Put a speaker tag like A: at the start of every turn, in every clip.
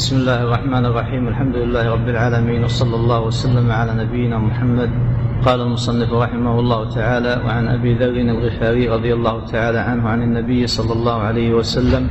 A: بسم الله الرحمن الرحيم الحمد لله رب العالمين وصلى الله وسلم على نبينا محمد قال المصنف رحمه الله تعالى وعن ابي ذر الغفاري رضي الله تعالى عنه عن النبي صلى الله عليه وسلم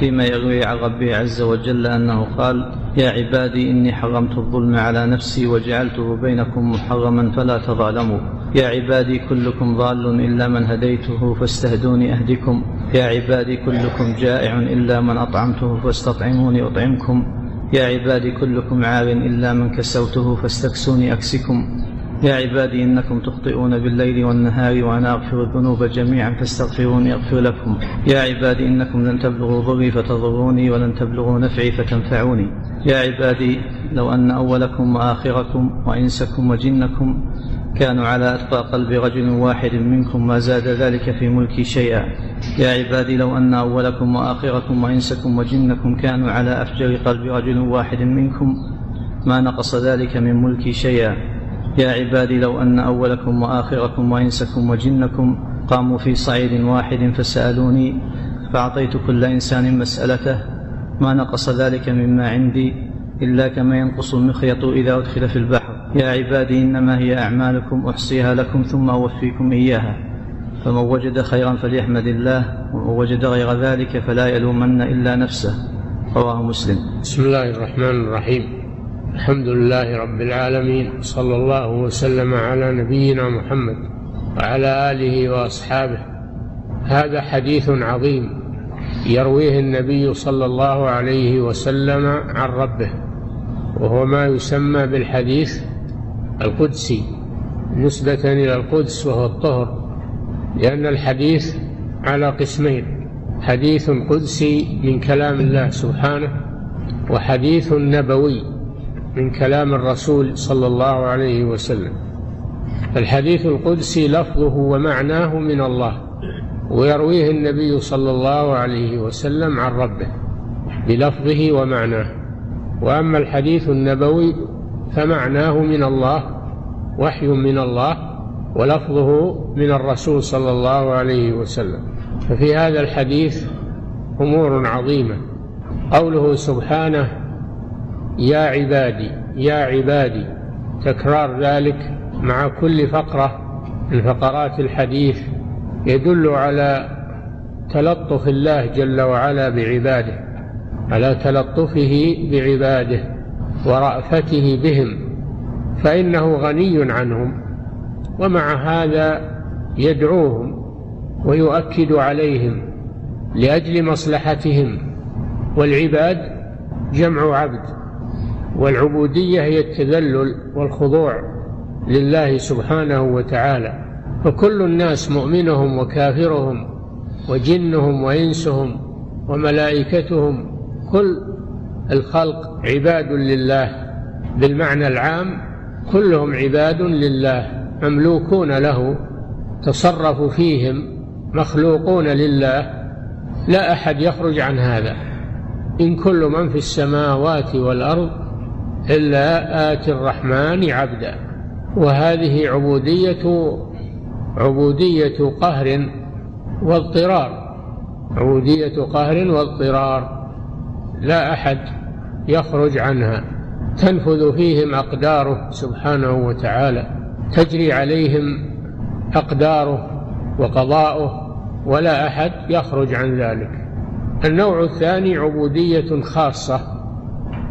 A: فيما يروي عن ربه عز وجل انه قال يا عبادي اني حرمت الظلم على نفسي وجعلته بينكم محرما فلا تظالموا يا عبادي كلكم ضال إلا من هديته فاستهدوني أهدكم. يا عبادي كلكم جائع إلا من أطعمته فاستطعموني أطعمكم. يا عبادي كلكم عار إلا من كسوته فاستكسوني أكسكم. يا عبادي إنكم تخطئون بالليل والنهار وأنا أغفر الذنوب جميعا فاستغفروني أغفر لكم. يا عبادي إنكم لن تبلغوا ضري فتضروني ولن تبلغوا نفعي فتنفعوني. يا عبادي لو أن أولكم وآخركم وإنسكم وجنكم كانوا على أتقى قلب رجل واحد منكم ما زاد ذلك في ملكي شيئا. يا عبادي لو أن أولكم وآخركم وإنسكم وجنكم كانوا على أفجر قلب رجل واحد منكم ما نقص ذلك من ملكي شيئا. يا عبادي لو أن أولكم وآخركم وإنسكم وجنكم قاموا في صعيد واحد فسألوني فأعطيت كل إنسان مسألته ما نقص ذلك مما عندي إلا كما ينقص المخيط إذا أدخل في البحر. يا عبادي إنما هي أعمالكم أحصيها لكم ثم أوفيكم إياها. فمن وجد خيرا فليحمد الله ومن وجد غير ذلك فلا يلومن إلا نفسه. رواه مسلم.
B: بسم الله الرحمن الرحيم. الحمد لله رب العالمين صلى الله وسلم على نبينا محمد وعلى آله وأصحابه. هذا حديث عظيم يرويه النبي صلى الله عليه وسلم عن ربه وهو ما يسمى بالحديث القدسي نسبة إلى القدس وهو الطهر لأن الحديث على قسمين حديث قدسي من كلام الله سبحانه وحديث نبوي من كلام الرسول صلى الله عليه وسلم. الحديث القدسي لفظه ومعناه من الله ويرويه النبي صلى الله عليه وسلم عن ربه بلفظه ومعناه. وأما الحديث النبوي فمعناه من الله وحي من الله ولفظه من الرسول صلى الله عليه وسلم. ففي هذا الحديث أمور عظيمة. قوله سبحانه يا عبادي يا عبادي تكرار ذلك مع كل فقرة من فقرات الحديث يدل على تلطف الله جل وعلا بعباده على تلطفه بعباده. ورأفته بهم فإنه غني عنهم ومع هذا يدعوهم ويؤكد عليهم لأجل مصلحتهم والعباد جمع عبد والعبودية هي التذلل والخضوع لله سبحانه وتعالى فكل الناس مؤمنهم وكافرهم وجنهم وإنسهم وملائكتهم كل الخلق عباد لله بالمعنى العام كلهم عباد لله مملوكون له تصرف فيهم مخلوقون لله لا أحد يخرج عن هذا. إن كل من في السماوات والأرض إلا آتي الرحمن عبدا. وهذه عبودية عبودية قهر واضطرار. عبودية قهر واضطرار. لا أحد يخرج عنها. تنفذ فيهم أقداره سبحانه وتعالى. تجري عليهم أقداره وقضاؤه ولا أحد يخرج عن ذلك. النوع الثاني عبودية خاصة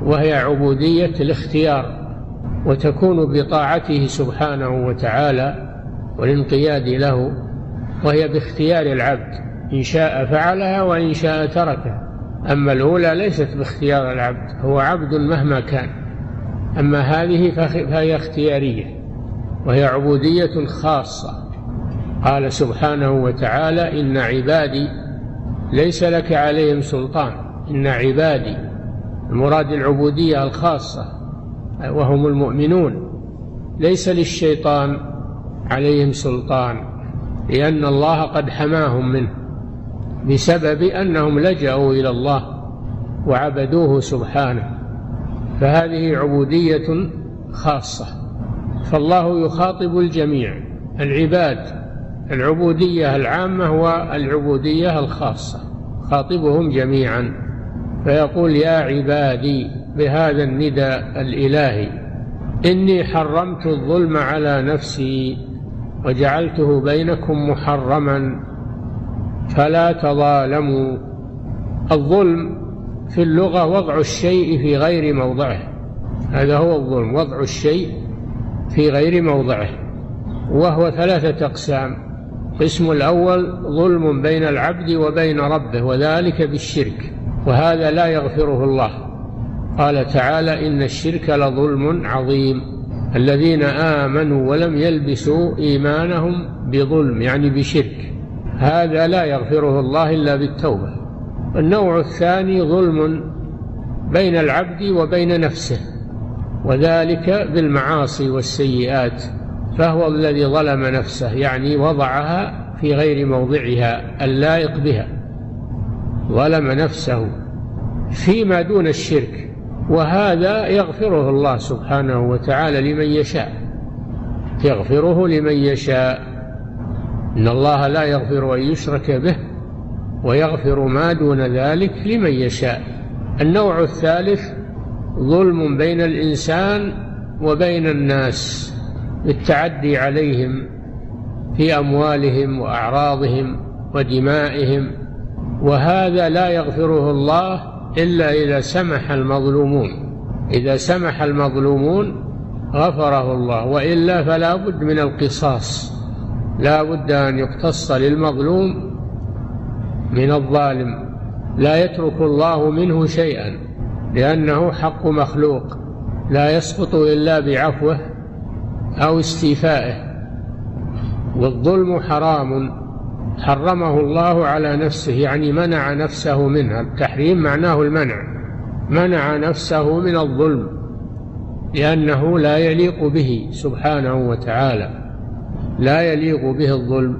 B: وهي عبودية الاختيار وتكون بطاعته سبحانه وتعالى والانقياد له وهي باختيار العبد. إن شاء فعلها وإن شاء تركها. أما الأولى ليست باختيار العبد هو عبد مهما كان. أما هذه فهي اختيارية وهي عبودية خاصة. قال سبحانه وتعالى إن عبادي ليس لك عليهم سلطان. إن عبادي المراد العبودية الخاصة وهم المؤمنون. ليس للشيطان عليهم سلطان لأن الله قد حماهم منه. بسبب أنهم لجأوا إلى الله وعبدوه سبحانه فهذه عبودية خاصة. فالله يخاطب الجميع العباد العبودية العامة والعبودية الخاصة خاطبهم جميعا. فيقول يا عبادي بهذا النداء الإلهي إني حرمت الظلم على نفسي وجعلته بينكم محرما فلا تظالموا. الظلم في اللغة وضع الشيء في غير موضعه. هذا هو الظلم وضع الشيء في غير موضعه. وهو ثلاثة أقسام. القسم الأول ظلم بين العبد وبين ربه وذلك بالشرك وهذا لا يغفره الله. قال تعالى إن الشرك لظلم عظيم. الذين آمنوا ولم يلبسوا إيمانهم بظلم يعني بشرك. هذا لا يغفره الله إلا بالتوبة. النوع الثاني ظلم بين العبد وبين نفسه وذلك بالمعاصي والسيئات فهو الذي ظلم نفسه يعني وضعها في غير موضعها اللائق بها. ظلم نفسه فيما دون الشرك وهذا يغفره الله سبحانه وتعالى لمن يشاء يغفره لمن يشاء. إن الله لا يغفر أن يشرك به ويغفر ما دون ذلك لمن يشاء. النوع الثالث ظلم بين الإنسان وبين الناس بالتعدي عليهم في أموالهم وأعراضهم ودمائهم وهذا لا يغفره الله إلا إذا سمح المظلومون. إذا سمح المظلومون غفره الله وإلا فلا بد من القصاص. لا بد أن يقتص للمظلوم من الظالم لا يترك الله منه شيئا لأنه حق مخلوق لا يسقط إلا بعفوه أو استيفائه. والظلم حرام حرمه الله على نفسه يعني منع نفسه منها. التحريم معناه المنع منع نفسه من الظلم لأنه لا يليق به سبحانه وتعالى. لا يليق به الظلم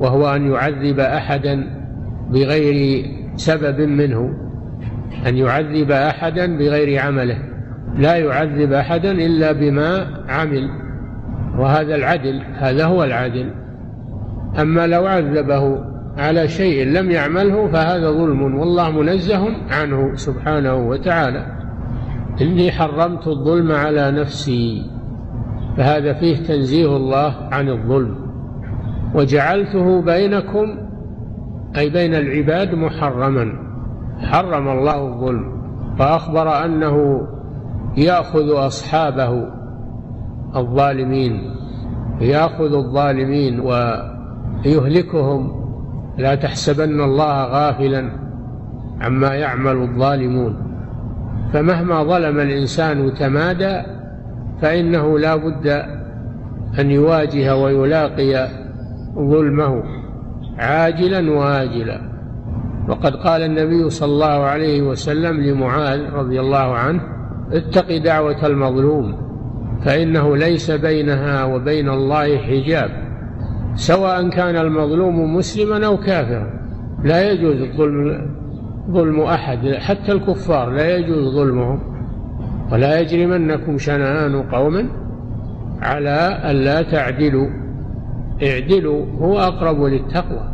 B: وهو أن يعذب أحدا بغير سبب منه أن يعذب أحدا بغير عمله لا يعذب أحدا إلا بما عمل وهذا العدل هذا هو العدل. أما لو عذبه على شيء لم يعمله فهذا ظلم والله منزه عنه سبحانه وتعالى. إني حرمت الظلم على نفسي. فهذا فيه تنزيه الله عن الظلم. وجعلته بينكم أي بين العباد محرما. حرم الله الظلم. فأخبر أنه يأخذ أصحابه الظالمين يأخذ الظالمين ويهلكهم. لا تحسبن الله غافلا عما يعمل الظالمون. فمهما ظلم الإنسان تمادى فإنه لا بد أن يواجه ويلاقي ظلمه عاجلا واجلا. وقد قال النبي صلى الله عليه وسلم لمعاذ رضي الله عنه اتق دعوة المظلوم فإنه ليس بينها وبين الله حجاب سواء كان المظلوم مسلما أو كافرا. لا يجوز الظلم ظلم أحد حتى الكفار لا يجوز ظلمهم. ولا يجرمنكم شنآن قوم على ألا تعدلوا. اعدلوا هو أقرب للتقوى.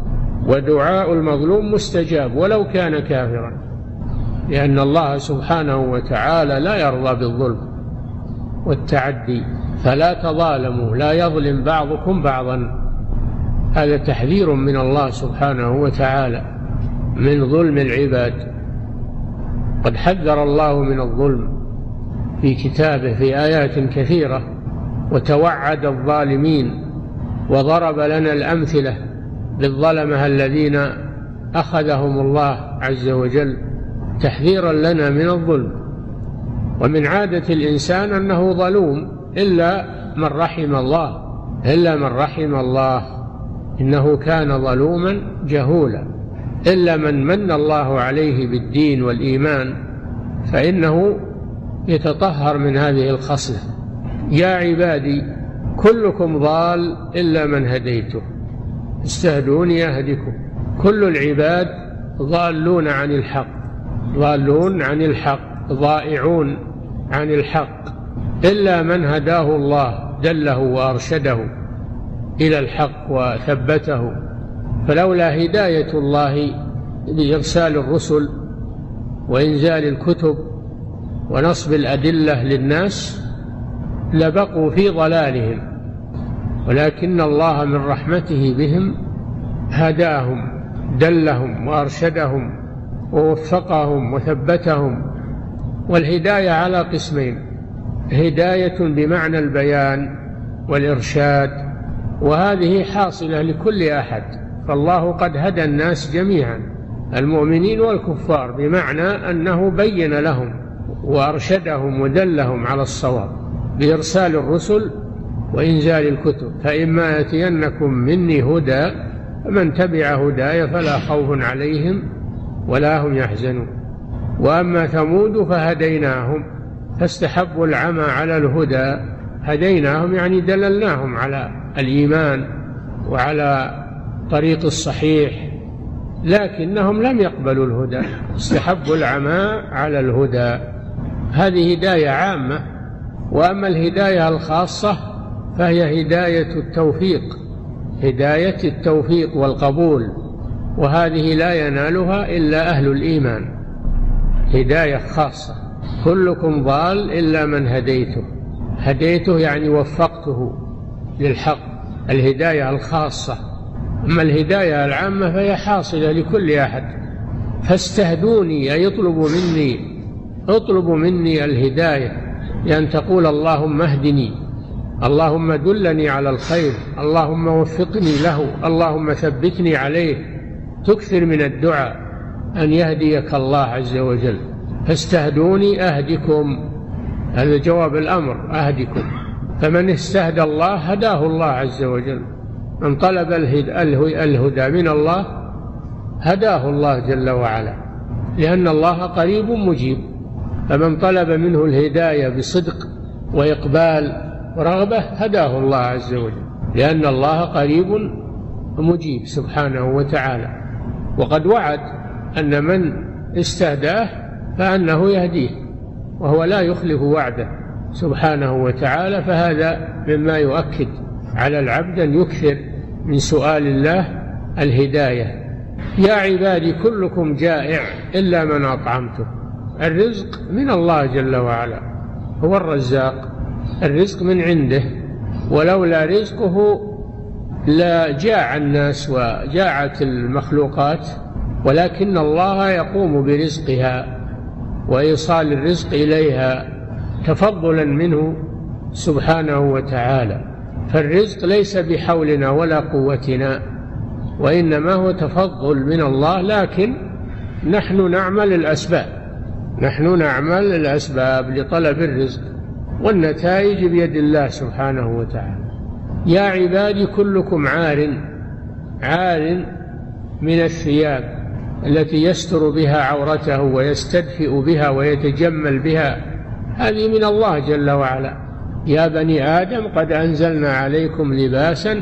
B: ودعاء المظلوم مستجاب ولو كان كافرا لأن الله سبحانه وتعالى لا يرضى بالظلم والتعدي. فلا تظالموا لا يظلم بعضكم بعضا. هذا تحذير من الله سبحانه وتعالى من ظلم العباد. قد حذر الله من الظلم في كتابه في آيات كثيرة وتوعد الظالمين وضرب لنا الأمثلة للظلمة الذين أخذهم الله عز وجل تحذيرا لنا من الظلم. ومن عادة الإنسان أنه ظلوم إلا من رحم الله إلا من رحم الله. إنه كان ظلوما جهولا. إلا من من الله عليه بالدين والإيمان فإنه يتطهر من هذه الخصلة. يا عبادي كلكم ضال إلا من هديته. استهدوني أهدكم كل العباد ضالون عن الحق. ضالون عن الحق. ضائعون عن الحق. إلا من هداه الله دله وأرشده إلى الحق وثبته. فلولا هداية الله لإرسال الرسل وإنزال الكتب ونصب الأدلة للناس لبقوا في ضلالهم ولكن الله من رحمته بهم هداهم دلهم وأرشدهم ووفقهم وثبتهم والهداية على قسمين هداية بمعنى البيان والإرشاد وهذه حاصلة لكل أحد فالله قد هدى الناس جميعا المؤمنين والكفار بمعنى أنه بين لهم وأرشدهم ودلهم على الصواب بإرسال الرسل وإنزال الكتب. فإما يأتينكم مني هدى فمن تبع هداي فلا خوف عليهم ولا هم يحزنون. وأما ثمود فهديناهم فاستحبوا العمى على الهدى. هديناهم يعني دللناهم على الإيمان وعلى طريق الصحيح لكنهم لم يقبلوا الهدى. استحبوا العمى على الهدى. هذه هداية عامة وأما الهداية الخاصة فهي هداية التوفيق هداية التوفيق والقبول وهذه لا ينالها إلا أهل الإيمان. هداية خاصة كلكم ضال إلا من هديته. هديته يعني وفقته للحق الهداية الخاصة. أما الهداية العامة فهي حاصلة لكل أحد. فاستهدوني أي اطلبوا مني اطلبوا مني الهداية لأن تقول اللهم اهدني اللهم دلني على الخير اللهم وفقني له اللهم ثبتني عليه. تكثر من الدعاء أن يهديك الله عز وجل. فاستهدوني أهدكم. هذا جواب الأمر أهدكم. فمن استهدى الله هداه الله عز وجل. من طلب الهدى من الله هداه الله جل وعلا. لأن الله قريب مجيب. فمن طلب منه الهداية بصدق وإقبال ورغبة هداه الله عز وجل لأن الله قريب مجيب سبحانه وتعالى. وقد وعد أن من استهداه فأنه يهديه وهو لا يخلف وعده سبحانه وتعالى فهذا مما يؤكد على العبد أن يكثر من سؤال الله الهداية. يا عبادي كلكم جائع إلا من أطعمته. الرزق من الله جل وعلا هو الرزاق. الرزق من عنده ولولا رزقه لجاع الناس وجاعت المخلوقات ولكن الله يقوم برزقها وإيصال الرزق إليها تفضلا منه سبحانه وتعالى. فالرزق ليس بحولنا ولا قوتنا وإنما هو تفضل من الله لكن نحن نعمل الأسباب. نحن نعمل الأسباب لطلب الرزق والنتائج بيد الله سبحانه وتعالى. يا عبادي كلكم عار عار من الثياب التي يستر بها عورته ويستدفئ بها ويتجمل بها. هذه من الله جل وعلا. يا بني آدم قد أنزلنا عليكم لباسا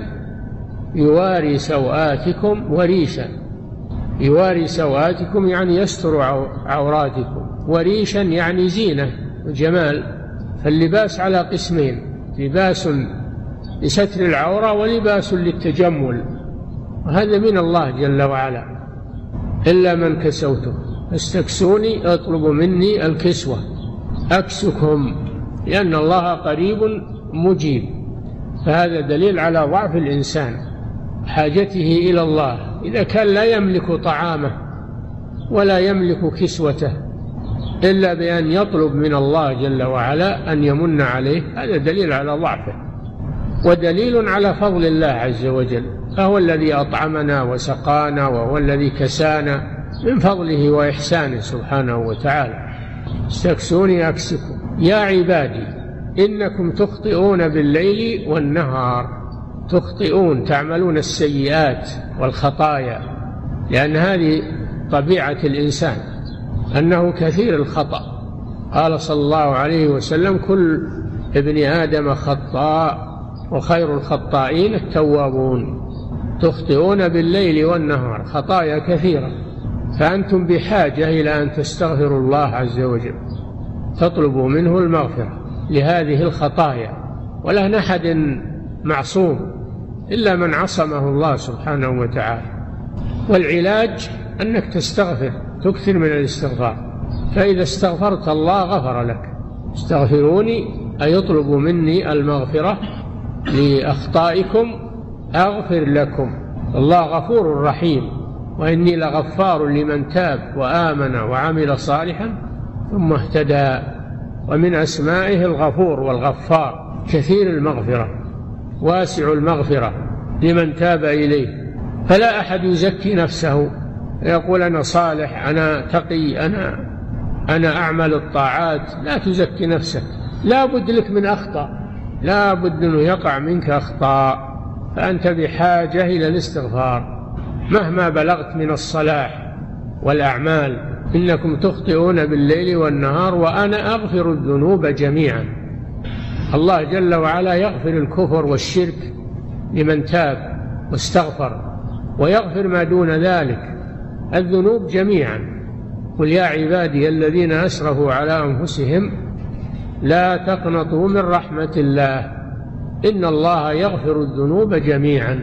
B: يواري سوآتكم وريشا. يواري سوآتكم يعني يستر عوراتكم. وريشا يعني زينة وجمال فاللباس على قسمين لباس لستر العورة ولباس للتجمل. وهذا من الله جل وعلا. إلا من كسوته. استكسوني اطلب مني الكسوة. أكسكم لأن الله قريب مجيب. فهذا دليل على ضعف الإنسان حاجته إلى الله. إذا كان لا يملك طعامه ولا يملك كسوته إلا بأن يطلب من الله جل وعلا أن يمن عليه. هذا دليل على ضعفه ودليل على فضل الله عز وجل. فهو الذي أطعمنا وسقانا وهو الذي كسانا من فضله وإحسانه سبحانه وتعالى. استكسوني أكسكم. يا عبادي إنكم تخطئون بالليل والنهار. تخطئون تعملون السيئات والخطايا لأن هذه طبيعة الإنسان. أنه كثير الخطأ. قال صلى الله عليه وسلم كل ابن آدم خطاء وخير الخطائين التوابون تخطئون بالليل والنهار خطايا كثيرة. فأنتم بحاجة إلى أن تستغفروا الله عز وجل تطلبوا منه المغفرة لهذه الخطايا. ولا أحد معصوم إلا من عصمه الله سبحانه وتعالى. والعلاج أنك تستغفر. تكثر من الاستغفار. فإذا استغفرت الله غفر لك. استغفروني أي اطلبوا مني المغفرة لأخطائكم. أغفر لكم. الله غفور رحيم. وإني لغفار لمن تاب وآمن وعمل صالحا ثم اهتدى. ومن أسمائه الغفور والغفار. كثير المغفرة. واسع المغفرة لمن تاب إليه. فلا أحد يزكي نفسه. يقول أنا صالح أنا تقي أنا أنا أعمل الطاعات. لا تزكي نفسك. لا بد لك من أخطاء. لا بد أنه يقع منك أخطاء. فأنت بحاجة إلى الاستغفار. مهما بلغت من الصلاح والأعمال إنكم تخطئون بالليل والنهار وأنا أغفر الذنوب جميعا. الله جل وعلا يغفر الكفر والشرك لمن تاب واستغفر ويغفر ما دون ذلك. الذنوب جميعا. قل يا عبادي الذين أسرفوا على أنفسهم لا تقنطوا من رحمة الله. إن الله يغفر الذنوب جميعا.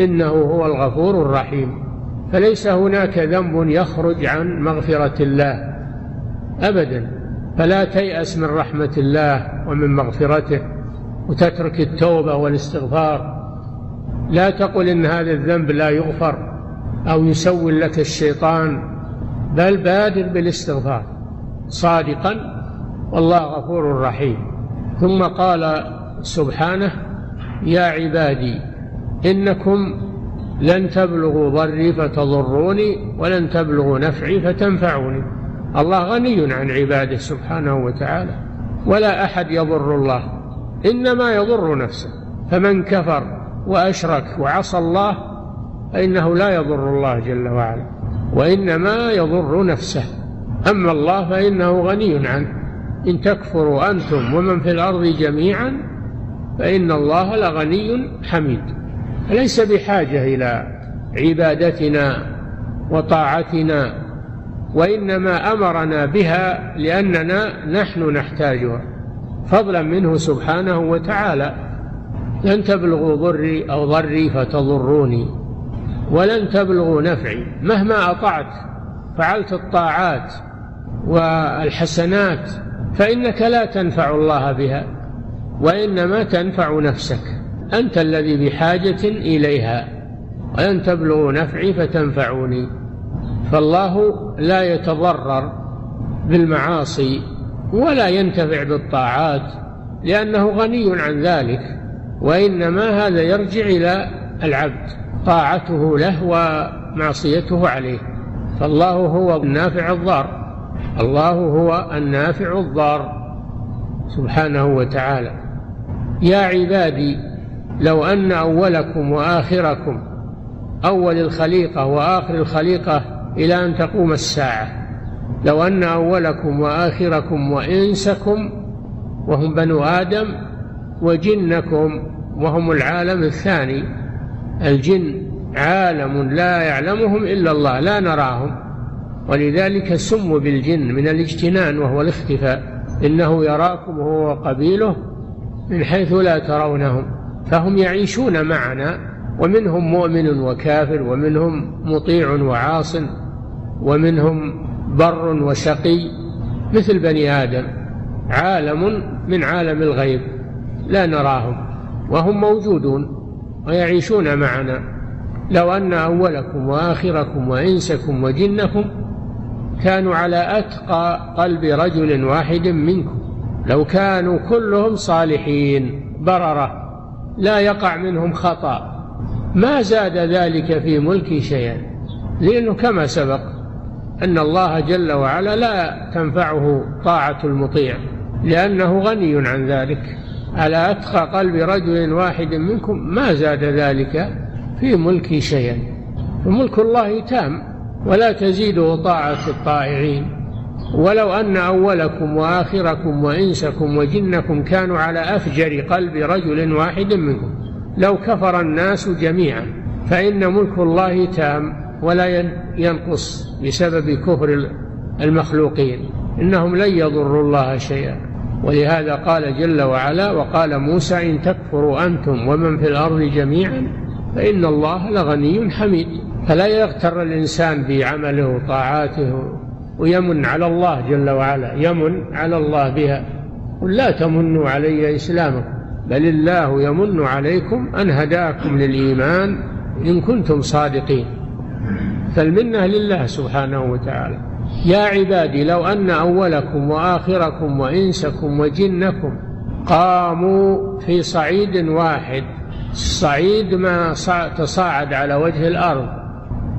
B: إنه هو الغفور الرحيم. فليس هناك ذنب يخرج عن مغفرة الله أبدا. فلا تيأس من رحمة الله ومن مغفرته وتترك التوبة والاستغفار. لا تقل إن هذا الذنب لا يغفر. أو يسول لك الشيطان بل بادر بالاستغفار صادقا والله غفور رحيم. ثم قال سبحانه يا عبادي إنكم لن تبلغوا ضري فتضروني ولن تبلغوا نفعي فتنفعوني. الله غني عن عباده سبحانه وتعالى ولا أحد يضر الله إنما يضر نفسه. فمن كفر وأشرك وعصى الله فإنه لا يضر الله جل وعلا وإنما يضر نفسه. أما الله فإنه غني عنه. إن تكفروا أنتم ومن في الأرض جميعا فإن الله لغني حميد. ليس بحاجة إلى عبادتنا وطاعتنا وإنما أمرنا بها لأننا نحن نحتاجها. فضلا منه سبحانه وتعالى لن تبلغوا ضري أو ضري فتضروني. ولن تبلغوا نفعي. مهما أطعت فعلت الطاعات والحسنات فإنك لا تنفع الله بها وإنما تنفع نفسك. أنت الذي بحاجة إليها. ولن تبلغوا نفعي فتنفعوني. فالله لا يتضرر بالمعاصي ولا ينتفع بالطاعات لأنه غني عن ذلك وإنما هذا يرجع إلى العبد. طاعته له ومعصيته عليه. فالله هو النافع الضار. الله هو النافع الضار سبحانه وتعالى. يا عبادي لو أن أولكم وآخركم أول الخليقة وآخر الخليقة إلى أن تقوم الساعة. لو أن أولكم وآخركم وإنسكم وهم بنو آدم وجنكم وهم العالم الثاني الجن عالم لا يعلمهم إلا الله لا نراهم. ولذلك سموا بالجن من الاجتنان وهو الاختفاء. إنه يراكم هو وقبيله من حيث لا ترونهم. فهم يعيشون معنا ومنهم مؤمن وكافر ومنهم مطيع وعاص ومنهم بر وشقي مثل بني آدم. عالم من عالم الغيب لا نراهم. وهم موجودون. ويعيشون معنا. لو أن أولكم وآخركم وإنسكم وجنكم كانوا على أتقى قلب رجل واحد منكم. لو كانوا كلهم صالحين بررة لا يقع منهم خطأ. ما زاد ذلك في ملكي شيئا. لأنه كما سبق أن الله جل وعلا لا تنفعه طاعة المطيع لأنه غني عن ذلك. على أتقى قلب رجل واحد منكم ما زاد ذلك في ملكي شيئا. فملك الله تام ولا تزيده طاعة الطائعين. ولو أن أولكم وآخركم وإنسكم وجنكم كانوا على أفجر قلب رجل واحد منكم. لو كفر الناس جميعا فإن ملك الله تام ولا ينقص بسبب كفر المخلوقين. إنهم لن يضروا الله شيئا. ولهذا قال جل وعلا وقال موسى إن تكفروا أنتم ومن في الأرض جميعا فإن الله لغني حميد. فلا يغتر الإنسان بعمله وطاعاته ويمن على الله جل وعلا يمن على الله بها. قل لا تمنوا علي إسلامكم بل الله يمن عليكم أن هداكم للإيمان إن كنتم صادقين. فالمنة لله سبحانه وتعالى. يا عبادي لو أن أولكم وآخركم وإنسكم وجنكم قاموا في صعيد واحد الصعيد ما تصاعد على وجه الأرض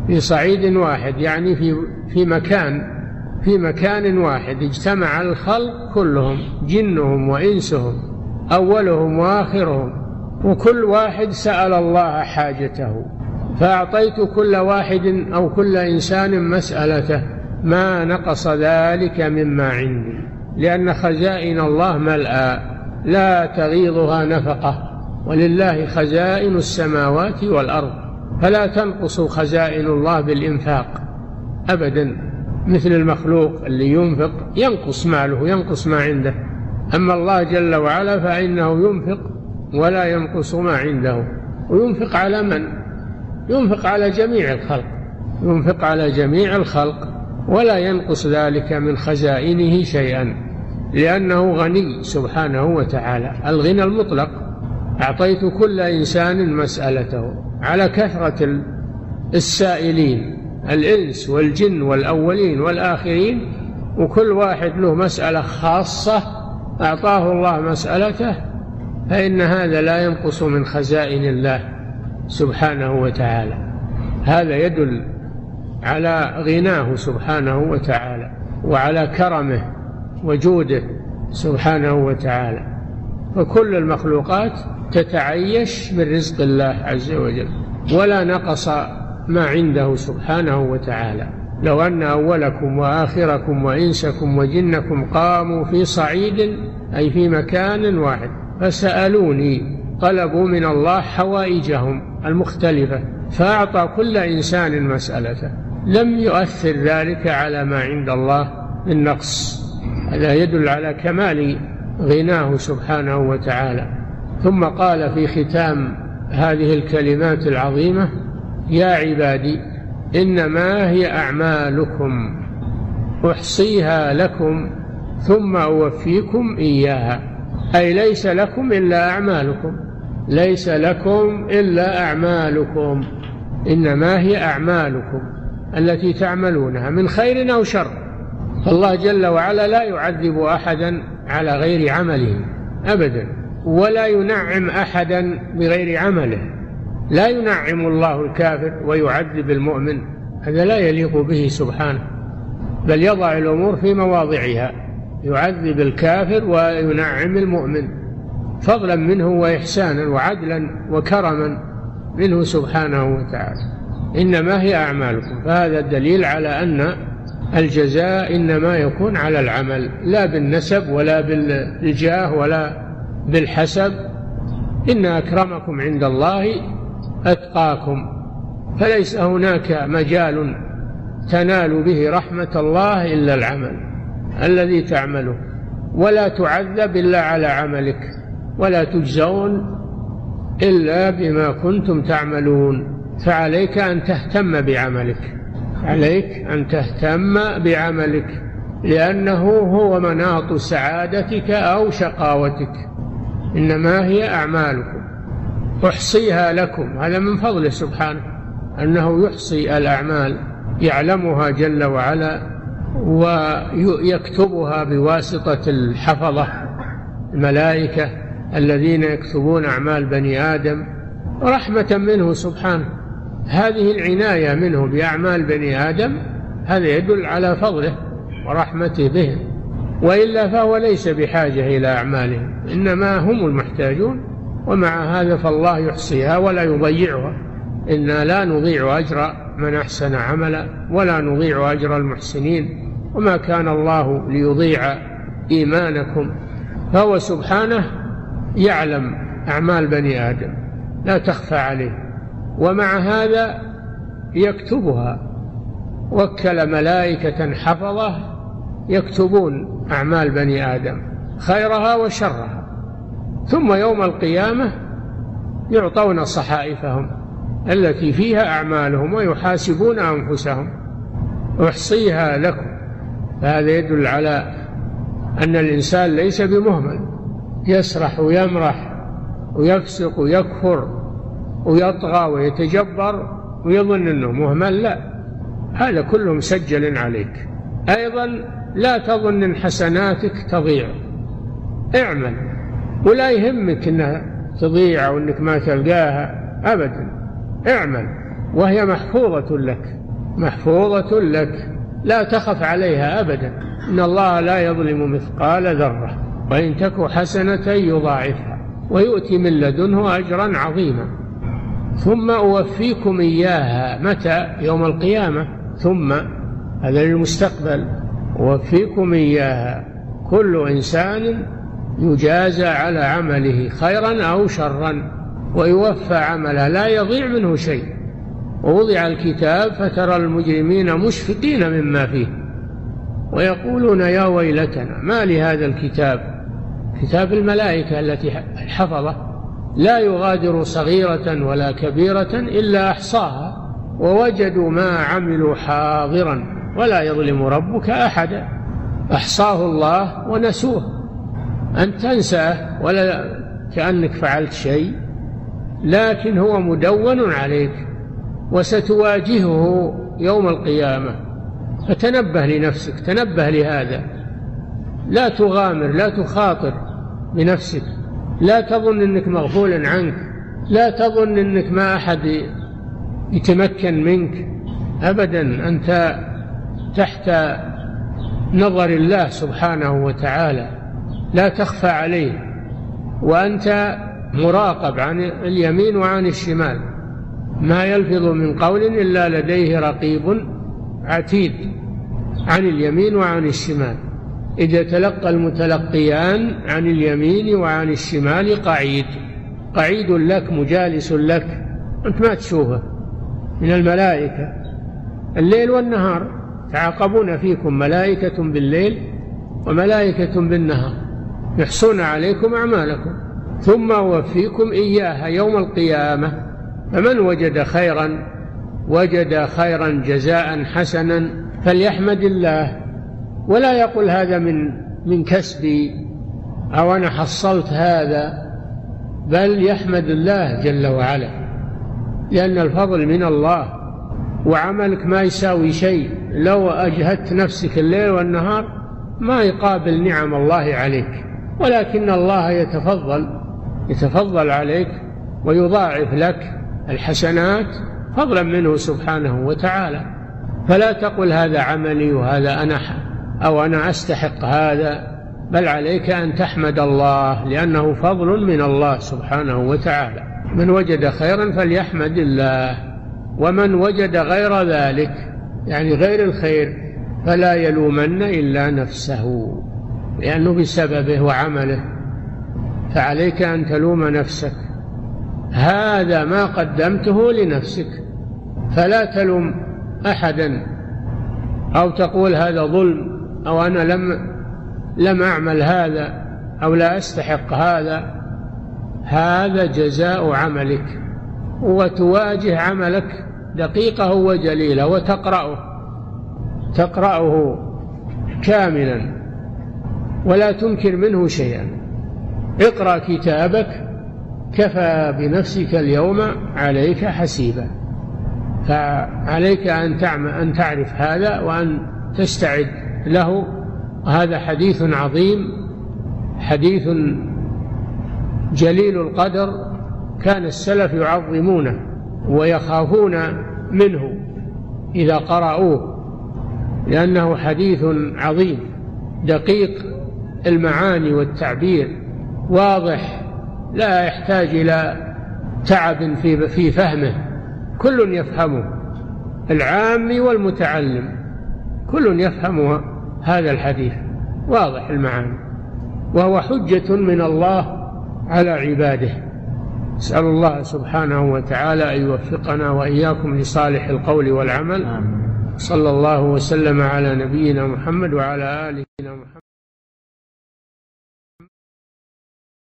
B: في صعيد واحد يعني في في مكان في مكان واحد اجتمع الخلق كلهم جنهم وإنسهم أولهم وآخرهم وكل واحد سأل الله حاجته فأعطيت كل واحد أو كل إنسان مسألته. ما نقص ذلك مما عندي. لأن خزائن الله ملأى لا تغيضها نفقة. ولله خزائن السماوات والأرض. فلا تنقص خزائن الله بالإنفاق. أبدا. مثل المخلوق اللي ينفق ينقص ماله ينقص ما عنده. أما الله جل وعلا فإنه ينفق ولا ينقص ما عنده. وينفق على من؟ ينفق على جميع الخلق. ينفق على جميع الخلق. ولا ينقص ذلك من خزائنه شيئا لأنه غني سبحانه وتعالى. الغنى المطلق أعطيت كل إنسان مسألته. على كثرة السائلين الإنس والجن والأولين والآخرين وكل واحد له مسألة خاصة أعطاه الله مسألته فإن هذا لا ينقص من خزائن الله سبحانه وتعالى. هذا يدل على غناه سبحانه وتعالى وعلى كرمه وجوده سبحانه وتعالى. فكل المخلوقات تتعيش من رزق الله عز وجل ولا نقص ما عنده سبحانه وتعالى. لو أن أولكم وآخركم وإنسكم وجنكم قاموا في صعيد أي في مكان واحد فسألوني طلبوا من الله حوائجهم المختلفة فأعطى كل إنسان مسألته. لم يؤثر ذلك على ما عند الله من نقص. هذا يدل على كمال غناه سبحانه وتعالى. ثم قال في ختام هذه الكلمات العظيمة يا عبادي إنما هي أعمالكم أحصيها لكم ثم أوفيكم إياها. أي ليس لكم إلا أعمالكم. ليس لكم إلا أعمالكم. إنما هي أعمالكم. التي تعملونها من خير أو شر. فالله جل وعلا لا يعذب أحدا على غير عمله أبدا. ولا ينعم أحدا بغير عمله. لا ينعم الله الكافر ويعذب المؤمن. هذا لا يليق به سبحانه بل يضع الأمور في مواضعها. يعذب الكافر وينعم المؤمن. فضلا منه وإحسانا وعدلا وكرما منه سبحانه وتعالى. إنما هي أعمالكم. فهذا الدليل على أن الجزاء إنما يكون على العمل لا بالنسب ولا بالجاه ولا بالحسب. إن أكرمكم عند الله أتقاكم. فليس هناك مجال تنال به رحمة الله إلا العمل الذي تعمله. ولا تعذب إلا على عملك ولا تجزون إلا بما كنتم تعملون. فعليك أن تهتم بعملك. عليك أن تهتم بعملك. لأنه هو مناط سعادتك أو شقاوتك. إنما هي أعمالكم. أحصيها لكم. هذا من فضله سبحانه. أنه يحصي الأعمال يعلمها جل وعلا ويكتبها بواسطة الحفظة. الملائكة الذين يكتبون أعمال بني آدم رحمة منه سبحانه. هذه العناية منه بأعمال بني آدم هذا يدل على فضله ورحمته بهم. وإلا فهو ليس بحاجة إلى أعمالهم إنما هم المحتاجون ومع هذا فالله يحصيها ولا يضيعها. إنا لا نضيع أجر من أحسن عملا ولا نضيع أجر المحسنين. وما كان الله ليضيع إيمانكم. فهو سبحانه يعلم أعمال بني آدم لا تخفى عليه. ومع هذا يكتبها. وكل ملائكة حفظة يكتبون أعمال بني آدم خيرها وشرها. ثم يوم القيامة يعطون صحائفهم التي فيها أعمالهم ويحاسبون أنفسهم. أحصيها لكم. فهذا يدل على أن الإنسان ليس بمهمل. يسرح ويمرح ويفسق ويكفر. ويطغى ويتجبر ويظن أنه مهمل لا. هذا كله مسجل عليك. أيضا لا تظن أن حسناتك تضيع. اعمل. ولا يهمك أنها تضيع أو أنك ما تلقاها أبدا. اعمل. وهي محفوظة لك. محفوظة لك. لا تخف عليها أبدا. إن الله لا يظلم مثقال ذرة. وإن تك حسنة يضاعفها. ويؤتي من لدنه أجرا عظيما. ثم أوفيكم إياها متى؟ يوم القيامة. ثم هذا للمستقبل. أوفيكم إياها. كل إنسان يجازى على عمله خيرا أو شرا ويوفى عمله لا يضيع منه شيء. ووضع الكتاب فترى المجرمين مشفقين مما فيه. ويقولون يا ويلتنا ما لهذا الكتاب؟ كتاب الملائكة التي حفظه. لا يغادر صغيرة ولا كبيرة إلا أحصاها ووجدوا ما عملوا حاضرا ولا يظلم ربك أحدا. أحصاه الله ونسوه. أن تنساه ولا كأنك فعلت شيء لكن هو مدون عليك وستواجهه يوم القيامة. فتنبه لنفسك تنبه لهذا. لا تغامر لا تخاطر بنفسك. لا تظن إنك مغفول عنك. لا تظن إنك ما أحد يتمكن منك. ابدا أنت تحت نظر الله سبحانه وتعالى. لا تخفى عليه. وأنت مراقب عن اليمين وعن الشمال. ما يلفظ من قول إلا لديه رقيب عتيد عن اليمين وعن الشمال. إذا تلقى المتلقيان عن اليمين وعن الشمال قعيد. قعيد لك مجالس لك. أنت ما تشوفه. من الملائكة. الليل والنهار. تعاقبون فيكم ملائكة بالليل وملائكة بالنهار. يحصون عليكم أعمالكم. ثم أوفيكم إياها يوم القيامة. فمن وجد خيرا وجد خيرا جزاء حسنا فليحمد الله. ولا يقول هذا من من كسبي أو أنا حصلت هذا بل يحمد الله جل وعلا لأن الفضل من الله وعملك ما يساوي شيء. لو أجهدت نفسك الليل والنهار ما يقابل نعم الله عليك ولكن الله يتفضل يتفضل عليك ويضاعف لك الحسنات فضلا منه سبحانه وتعالى. فلا تقل هذا عملي وهذا أنا أو أنا أستحق هذا بل عليك أن تحمد الله لأنه فضل من الله سبحانه وتعالى. من وجد خيرا فليحمد الله ومن وجد غير ذلك يعني غير الخير فلا يلومن إلا نفسه لأنه بسببه وعمله. فعليك أن تلوم نفسك. هذا ما قدمته لنفسك. فلا تلوم أحدا أو تقول هذا ظلم. أو أنا لم لم أعمل هذا أو لا أستحق هذا هذا جزاء عملك وتواجه عملك دقيقه وجليله وتقرأه تقرأه كاملا ولا تنكر منه شيئا. اقرأ كتابك كفى بنفسك اليوم عليك حسيبا. فعليك أن تعمل أن تعرف هذا وأن تستعد له هذا حديث عظيم حديث جليل القدر كان السلف يعظمونه ويخافون منه إذا قرأوه لأنه حديث عظيم دقيق المعاني والتعبير واضح لا يحتاج إلى تعب في في فهمه كل يفهمه العام والمتعلم كل يفهم هذا الحديث. واضح المعاني. وهو حجة من الله على عباده. نسأل الله سبحانه وتعالى أن يوفقنا وإياكم لصالح القول والعمل. صلى الله وسلم على نبينا محمد وعلى آله محمد